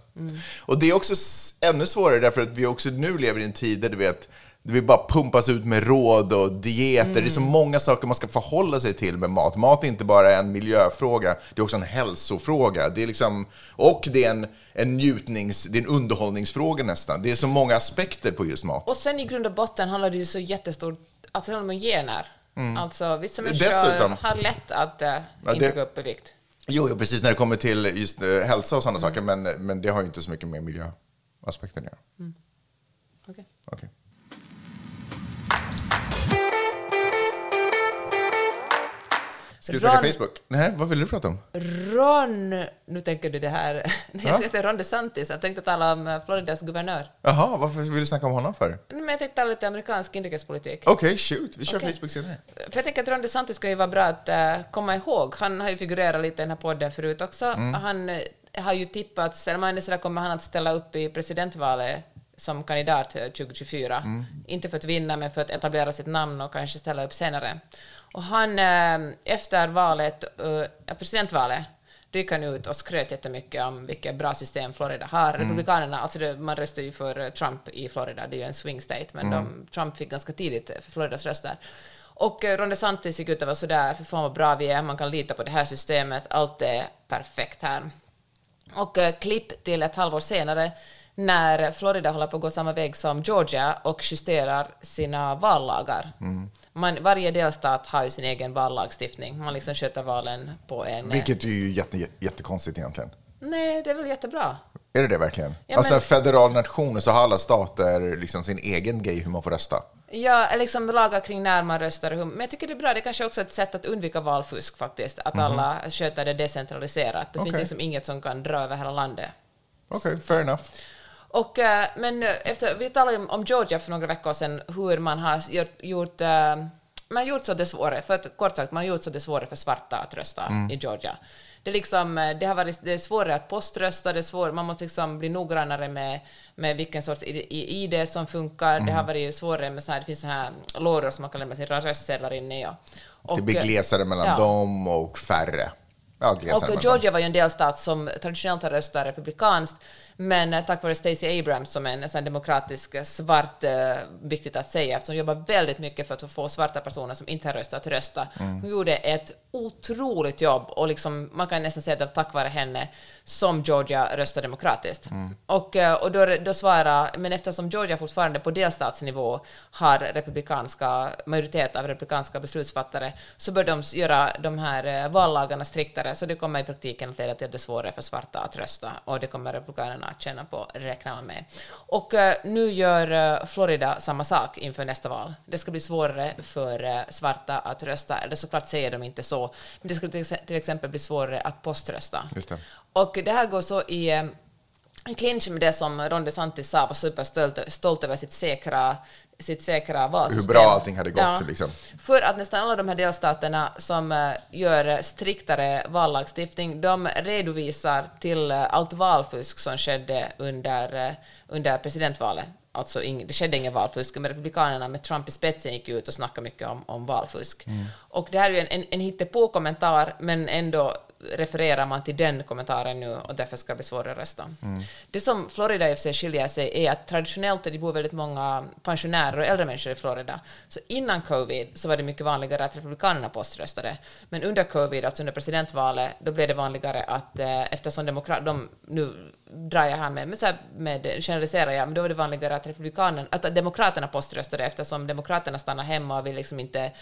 Och det är också ännu svårare därför att vi också nu lever i en tid där du vet, det vill bara pumpas ut med råd och dieter. Det är så många saker man ska förhålla sig till med mat. Mat är inte bara en miljöfråga, det är också en hälsofråga. Det är liksom, och det är en, en njutnings, det är en underhållningsfråga nästan. Det är så många aspekter på just mat. Och sen i grund och botten handlar det ju så jättestort, alltså det handlar om gener. Alltså vissa människor Dessutom. har lätt att uh, Ja, inte det- gå upp i vikt. Jo, jo, precis när det kommer till just eh, hälsa och sådana saker, men, men det har ju inte så mycket med miljöaspekten att göra. Ska vi snacka Ron- Facebook? Nej, vad vill du prata om? Ron, nu tänker du det här, Ja. jag heter Ron DeSantis, jag tänkte tala om eh, Floridas guvernör. Jaha, varför vill du snacka om honom för? Men jag tänkte tala lite amerikansk inrikespolitik. Okej, shoot. Vi kör Okej. Facebook senare. För jag tänker att Ron DeSantis ska ju vara bra att eh, komma ihåg. Han har ju figurerat lite i den här podden förut också. Mm. Han eh, har ju tippats, eller man är sådär kommer han att ställa upp i presidentvalet som kandidat eh, 2024. Mm. Inte för att vinna, men för att etablera sitt namn och kanske ställa upp senare. Och han, eh, efter valet, eh, presidentvalet, gick han ut och skröt jättemycket om vilket bra system Florida har. Republikanerna, alltså det, man röstar ju för eh, Trump i Florida, det är ju en swing state, men de, Trump fick ganska tidigt eh, för Floridas röster. Och eh, Ron DeSantis gick ut och var sådär, för fan vad bra vi är, man kan lita på det här systemet, allt är perfekt här. Och eh, klipp till ett halvår senare när Florida håller på att gå samma väg som Georgia och justerar sina vallagar. Man, varje delstat har ju sin egen vallagstiftning. Man liksom sköter valen på en... eh, Vilket är ju jätte, jättekonstigt egentligen. Nej, det är väl jättebra. Är det det verkligen? Ja, alltså men- en federal nation så har alla stater liksom sin egen grej hur man får rösta. Ja, liksom lagar kring när man röstar. Men jag tycker det är bra, det är kanske också ett sätt att undvika valfusk faktiskt, att alla sköter det decentraliserat. Det finns Okej. liksom inget som kan dra över hela landet. Okej, fair enough. Och, eh, men efter, vi talade ju om, Georgia för några veckor sedan, hur man har gjort, gjort, eh, man har gjort så det svårare, för att kort sagt, man har gjort så det svårare för svarta att rösta i Georgia. Det är, liksom, eh, det har varit, det är svårare att poströsta, det är svår, man måste liksom bli noggrannare med, med vilken sorts ID, som funkar. Det har varit svårare med så här, det finns så här lådor som man kan lämna sina röstsedlar in i. Och, Det blir glesare mellan ja. dem och färre. Ja, Och Georgia var ju en delstat som traditionellt har röstat republikanskt, men eh, tack vare Stacey Abrams som är en sån demokratisk eh, svart, eh, viktigt att säga, eftersom hon jobbar väldigt mycket för att få svarta personer som inte har röstat att rösta. Mm. Hon gjorde ett otroligt jobb och liksom, man kan nästan säga att det var tack vare henne som Georgia röstade demokratiskt. Mm. Och, och då, då svarar, men eftersom Georgia fortfarande på delstatsnivå har republikanska, majoritet av republikanska beslutsfattare, så bör de göra de här vallagarna striktare så det kommer i praktiken att leda till att det är svårare för svarta att rösta, och det kommer republikanerna att känna på, räknar man med. Och eh, nu gör eh, Florida samma sak inför nästa val. Det ska bli svårare för eh, svarta att rösta, eller såklart säger de inte så, men det ska till, ex- till exempel bli svårare att poströsta. Det. Och det här går så i en clinch med det som Ron DeSantis sa, var superstolt stolt över sitt säkra, sitt säkra valsystem. Hur bra allting hade gått, liksom. För att nästan alla de här delstaterna som eh, gör striktare vallagstiftning, de redovisar till eh, allt valfusk som skedde under, eh, under presidentvalet. Alltså, ing, det skedde ingen valfusk, men Republikanerna med Trump i spetsen gick ut och snackade mycket om, om valfusk. Mm. Och det här är ju en, en, en hittepå-kommentar, men ändå refererar man till den kommentaren nu och därför ska det bli svårare att rösta. Mm. Det som Florida i sig skiljer sig är att traditionellt det bor väldigt många pensionärer och äldre människor i Florida. Så innan covid så var det mycket vanligare att republikanerna poströstade. Men under covid, alltså under presidentvalet, då blev det vanligare att eh, eftersom demokrat, de, nu drar jag här med, men så här med generaliserar jag, men då var det vanligare att republikanerna, att demokraterna poströstade eftersom demokraterna stannade hemma och ville liksom inte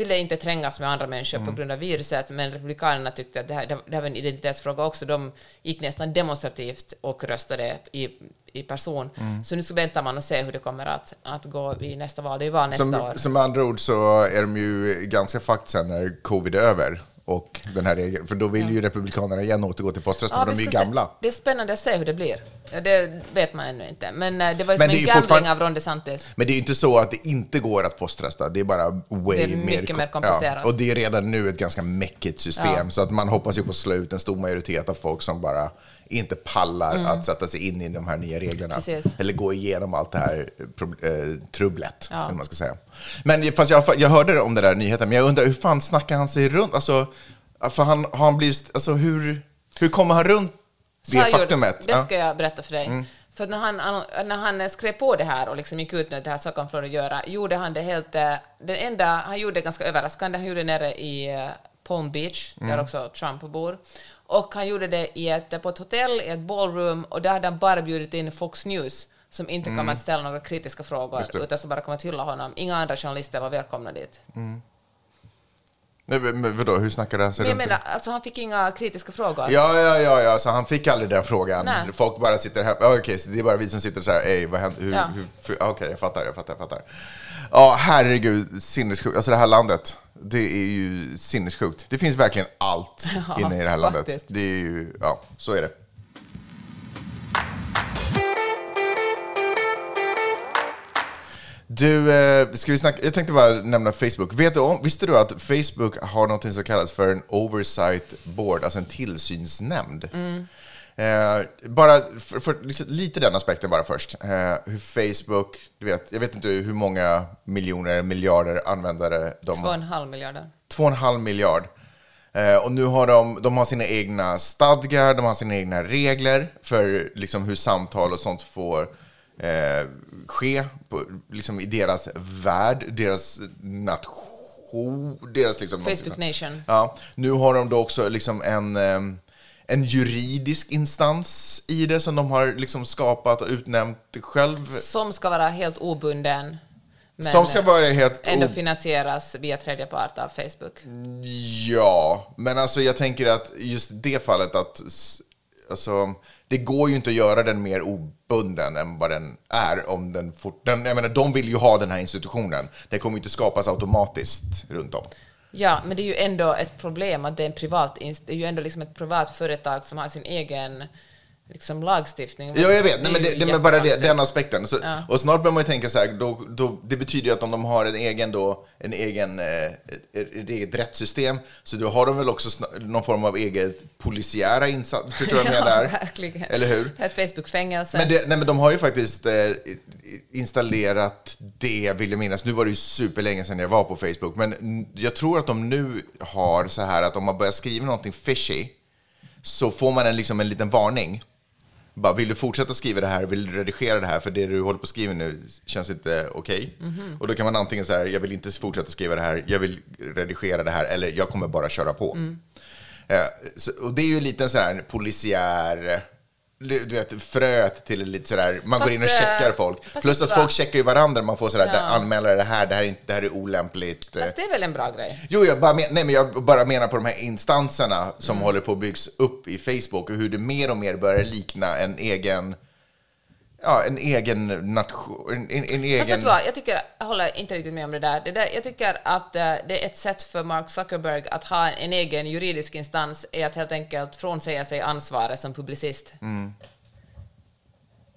ville inte trängas med andra människor Mm. på grund av viruset, men republikanerna tyckte att det här, det här var en identitetsfråga också. De gick nästan demonstrativt och röstade i, i person. Mm. Så nu så väntar man och ser hur det kommer att, att gå i nästa val. Det är ju val nästa Som, år. som andra ord så är de ju ganska fucked sen när covid är över. Och den här regeln, för då vill ju republikanerna igen återgå till poströstning, Ja, för de är ju ska se. gamla. Det är spännande att se hur det blir. Ja, Det vet man ännu inte. Men eh, det var ju Men som en gambling fortfarande- av Ron DeSantis. Men det är ju inte så att det inte går att poströsta, det är bara way Det är mycket kom- mer komplicerat. Ja, och det är redan nu ett ganska mäckigt system, Ja. så att man hoppas ju på att slå ut en stor majoritet av folk som bara inte pallar att sätta sig in i de här nya reglerna. Mm. Precis. Eller gå igenom allt det här pro- eh, trubblet, Ja. eller man ska säga. Men fast jag, jag hörde om det där nyheten, men jag undrar hur fan snackar han sig runt? Alltså, för han, har han blivit, alltså hur, hur kommer han runt Så det här gjorde- faktumet? Det ska jag berätta för dig. För när han, när han skrev på det här och liksom gick ut med det här så kan Florida göra, gjorde han det helt... eh, Den enda han gjorde ganska överraskande, han gjorde det nere i eh, Palm Beach, där också Trump bor. Och han gjorde det i ett, på ett hotell, i ett ballroom, och där hade han bara bjudit in Fox News, som inte kommer att ställa några kritiska frågor, utan som bara kommer att hylla honom. Inga andra journalister var välkomna dit. Nej, men vadå, hur snackade han sig Men jag runt? menar, alltså han fick inga kritiska frågor. Ja, ja, ja, ja, så han fick aldrig den frågan. Nej. Folk bara sitter här, okej, så det är bara vi som sitter så här, ej, vad händer, hur, Ja. hur, okej, jag fattar, jag fattar, jag fattar. Ja, herregud, sinnessjukt. Alltså det här landet, det är ju sinnessjukt. Det finns verkligen allt Ja, inne i det här landet. faktiskt. Det är ju, ja, så är det. Du, eh, ska vi snacka, jag tänkte bara nämna Facebook. Vet du om, visste du att Facebook har något som kallas för en oversight board, alltså en tillsynsnämnd? Eh, bara för, för liksom, lite den aspekten bara först. Eh, hur Facebook, du vet, jag vet inte hur många miljoner, miljarder användare de Två och en halv miljarder. Två och en halv miljard. Eh, och nu har de, de har sina egna stadgar, de har sina egna regler för liksom, hur samtal och sånt får eh, ske på, liksom, i deras värld, deras nation, deras liksom... Facebook Nation. Ja, nu har de då också liksom en, ehm, en juridisk instans i det som de har liksom skapat och utnämnt själv. Som ska vara helt obunden. Men som ska vara helt... ändå finansieras via tredje part av Facebook. Ja, men alltså jag tänker att just det fallet att alltså, det går ju inte att göra den mer obunden än vad den är. Om den fort, den, jag menar, de vill ju ha den här institutionen. Det kommer ju inte skapas automatiskt runt om. Ja, men det är ju ändå ett problem att det är en privat, det är ju ändå liksom ett privat företag som har sin egen liksom, lagstiftning. Ja, jag vet. Nej, men det, det är bara det, den aspekten. Så, Och snart börjar man ju tänka så här, då, då, det betyder ju att om de har en egen, då, en egen, eh, ett, eget rättssystem, så då har de väl också någon form av eget polisiära insats. Förstår du vad jag Ja, menar? verkligen. Eller hur? Ett Facebook-fängelse. Men, det, nej, men de har ju faktiskt eh, installerat det, vill jag minnas. Nu var det ju superlänge sedan jag var på Facebook, men jag tror att de nu har så här att om man börjar skriva någonting fishy så får man en, liksom en liten varning. Bara, vill du fortsätta skriva det här? Vill du redigera det här? För det du håller på att skriva nu känns inte okej. Och då kan man antingen säga, jag vill inte fortsätta skriva det här, jag vill redigera det här, eller jag kommer bara köra på. Eh, så, och det är ju lite en sån här polisiär du vet, fröet till lite sådär, man Fast, går in och eh, checkar folk. fast Plus att folk checkar ju varandra, man får sådär, Ja. anmäla det här, det här är, inte, det här är olämpligt. Fast det är väl en bra grej? Jo, jag bara, men, nej, men jag bara menar på de här instanserna som håller på att byggs upp i Facebook och hur det mer och mer börjar likna en egen, ja, en egen nation, en, en, en Fast egen... du vad, jag, tycker, jag håller inte riktigt med om det där. Det där jag tycker att eh, det är ett sätt för Mark Zuckerberg att ha en, en egen juridisk instans är att helt enkelt frånsäga sig ansvaret som publicist. Mm.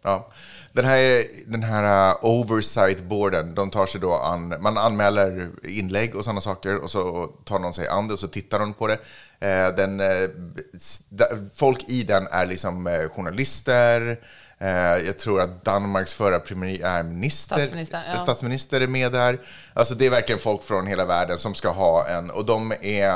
Ja. Den här, den här uh, oversight-boarden, de tar sig då an, man anmäler inlägg och sådana saker och så tar någon sig an det och så tittar de på det. Eh, den, eh, folk i den är liksom eh, journalister, eh, jag tror att Danmarks förra premiärminister, Statsminister, ja. statsminister är med där. Alltså det är verkligen folk från hela världen som ska ha en, och de är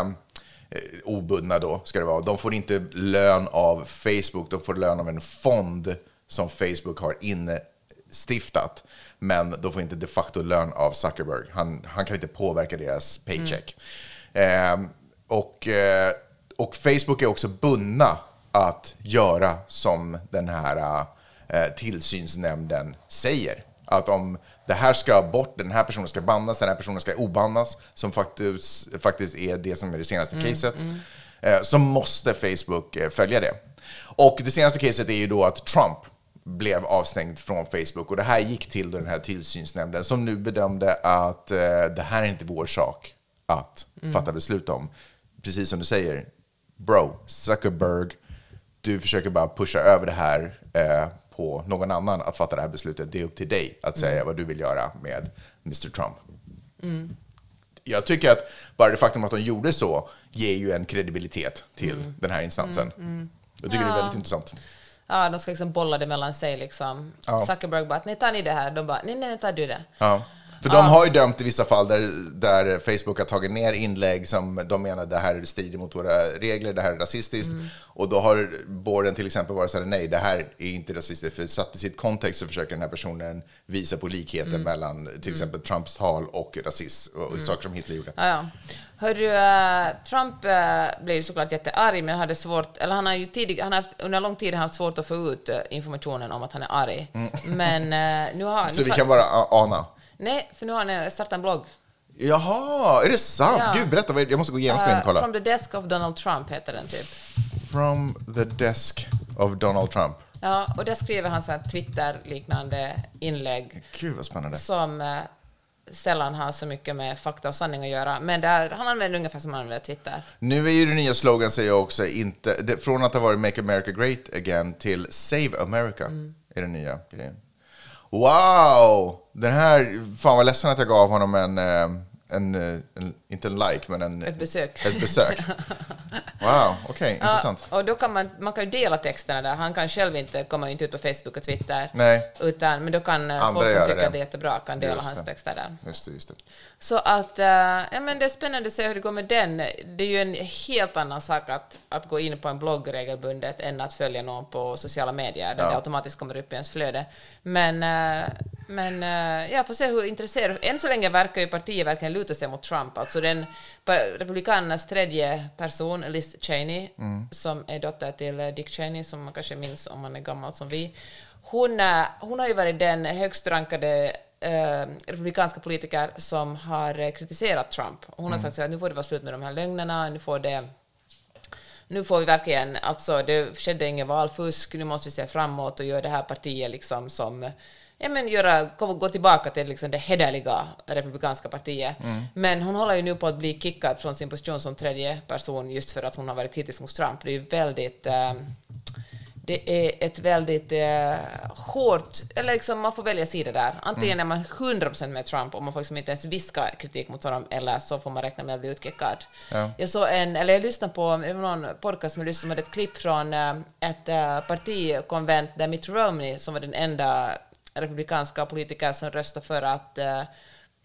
eh, obundna då, ska det vara. De får inte lön av Facebook, de får lön av en fond som Facebook har instiftat. Men de får inte de facto lön av Zuckerberg. Han, han kan inte påverka deras paycheck. Eh, och, eh, och Facebook är också bundna att göra som den här eh, tillsynsnämnden säger. Att om det här ska bort, den här personen ska bannas, den här personen ska obannas, som faktiskt, faktiskt är det som är det senaste caset, eh, så måste Facebook eh, följa det. Och det senaste caset är ju då att Trump blev avstängd från Facebook och det här gick till den här tillsynsnämnden som nu bedömde att eh, det här är inte vår sak att fatta beslut om. Precis som du säger, bro, Zuckerberg, du försöker bara pusha över det här eh, på någon annan att fatta det här beslutet. Det är upp till dig att säga vad du vill göra med Mr Trump. Jag tycker att bara det faktum att de gjorde så ger ju en kredibilitet till den här instansen. Jag tycker det är väldigt intressant. Ja, de ska liksom bolla det mellan sig liksom. Ja. Zuckerberg bara, nej tar ni det här? De bara, nej nej, tar du det. Ja. För de har ju dömt i vissa fall där, där Facebook har tagit ner inlägg som de menar det här strider mot våra regler, det här är rasistiskt. Och då har boarden till exempel varit så här, nej det här är inte rasistiskt. För satt i sitt kontext så försöker den här personen visa på likheter mellan till exempel Trumps tal och rasism och saker som Hitler gjorde. Ja, ja. Hörru, eh, Trump uh, blev ju såklart jättearg, men hade svårt, eller han har ju tidig, han har haft, under lång tid haft svårt att få ut eh, informationen om att han är arg. Men eh, nu har Mm. Så nu vi kan bara ana. Nej, för nu har han eh, startat en blogg. Jaha, är det sant? Ja. Gud, berätta. Jag måste gå igenom och Eh, och kolla. From the desk of Donald Trump heter den typ. From the desk of Donald Trump. Ja, och där skriver han så här Twitter-liknande inlägg Gud vad spännande. som eh, sällan har så mycket med fakta och sanning att göra. Men där, han använder ungefär som han använder Twitter. Nu är ju den nya slogan säger jag också inte, det, från att ha varit Make America Great Again till Save America Mm. är den nya grejen. Wow! Den här, fan vad ledsen att jag gav honom en, eh, en, eh, en inte en like, men en, Ett besök. Ett besök. Wow, okej, intressant. Ja, och då kan man, man kan ju dela texterna där. Han kan själv inte komma inte ut på Facebook och Twitter. Nej. Utan, men då kan eh, Andra folk som tycker det. att det är jättebra kan dela Just hans texter där. Just det, just det. Så att, eh, ja, men det är spännande att se hur det går med den. Det är ju en helt annan sak att, att gå in på en blogg regelbundet än att följa någon på sociala medier där Ja. det automatiskt kommer upp i ens flöde. Men, eh, men eh, jag får se hur intresserad... Än så länge verkar ju partiet verkligen luta sig mot Trump. Alltså den republikanernas tredje person, Liz Cheney, som är dotter till eh, Dick Cheney, som man kanske minns om man är gammal som vi. Hon, eh, hon har ju varit den högst rankade eh, republikanska politiker som har eh, kritiserat Trump. Hon har sagt så här, nu får det vara slut med de här lögnerna, nu får det nu får vi verkligen, alltså det skedde ingen valfusk, nu måste vi se framåt och göra det här partiet liksom som, ja men göra, gå tillbaka till liksom det hederliga republikanska partiet. Men hon håller ju nu på att bli kickad från sin position som tredje person just för att hon har varit kritisk mot Trump. Det är ju väldigt, eh, det är ett väldigt eh, hårt, eller liksom man får välja sida där. Antingen är man 100% med Trump och man får liksom inte ens viska kritik mot honom, eller så får man räkna med att bli utkickad. Ja. Jag såg en, eller jag lyssnade på någon podcast som jag lyssnade på, ett klipp från eh, ett eh, partikonvent där Mitt Romney, som var den enda republikanska politiker som röstade för att eh,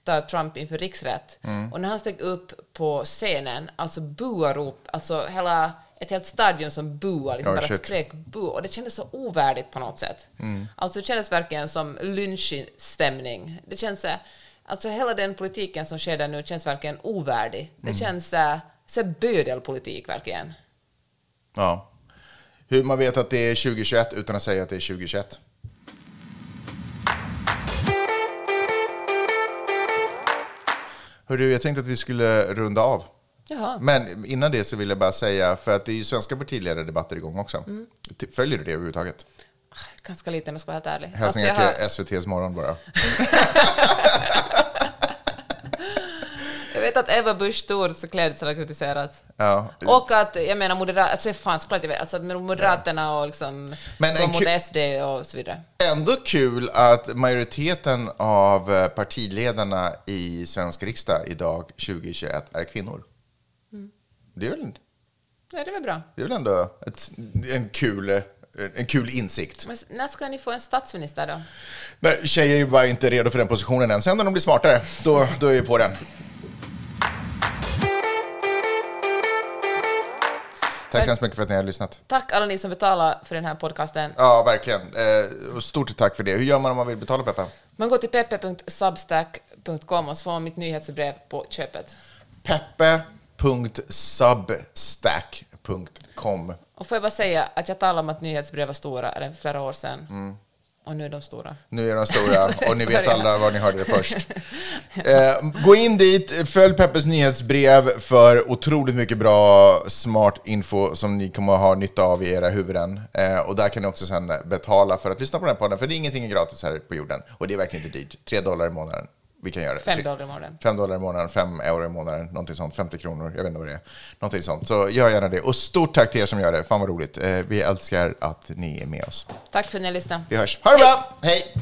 ta Trump inför riksrätt. Mm. Och när han steg upp på scenen, alltså buarop, alltså hela ett helt stadion som buade, liksom Oh, bara shit. skrek bu och det kändes så ovärdigt på något sätt. Alltså det kändes verkligen som lynchstämning. Det känns, eh, alltså hela den politiken som sker där nu känns verkligen ovärdig. Det känns eh, så bödelpolitik verkligen. Ja. Hur man vet att det är 2021 utan att säga att det är 2021. Hörru, jag tänkte att vi skulle runda av. Jaha. Men innan det så vill jag bara säga, för att det är ju svenska partiledardebatter igång också. Ty- Följer du det överhuvudtaget? Ganska lite om jag ska vara helt ärlig. Hälsningar Alltså, har, till SVTs morgon bara. vet att Eva Busch Thors klädsel har kritiserats. Ja. Och att, jag menar, Moderaterna, alltså fan såklart jag vet, alltså att Moderaterna och liksom Men gå en mot SD och så vidare. Ändå kul att majoriteten av eh, partiledarna i svensk riksdag idag, 2021, är kvinnor. Det, är väl, Ja, det är väl bra. det är väl ändå ett, en, kul, eh, en kul insikt. Men när ska ni få en statsminister då? Nej, tjejer är bara inte redo för den positionen än. Sen när de blir smartare, då, då är vi på den. Tack så hemskt mycket för att ni har lyssnat. Tack alla ni som betalar för den här podcasten. Ja, verkligen. Eh, stort tack för det. Hur gör man om man vill betala, Peppa? Man går till peppe.substack.com och så får man mitt nyhetsbrev på köpet. peppe.substack.com Och får jag bara säga att jag talade om att nyhetsbrev var stora redan för flera år sedan. Mm. Och nu är de stora. Nu är de stora och ni vet alla var ni hörde det först. Eh, gå in dit, följ Peppes nyhetsbrev för otroligt mycket bra, smart info som ni kommer att ha nytta av i era huvuden. Eh, och där kan ni också sen betala för att lyssna på den här podden, för det är ingenting är gratis här på jorden. Och det är verkligen inte dyrt. Tre dollar i månaden. Vi kan göra det. Fem dollar i månaden. Fem dollar i månaden, fem euro i månaden, någonting sånt, 50 kronor, jag vet inte vad det är. Någonting sånt. Så gör gärna det. Och stort tack till er som gör det, fan vad roligt. Eh, vi älskar att ni är med oss. Tack för att ni har lyssnat. Vi hörs. Ha det bra! Hej!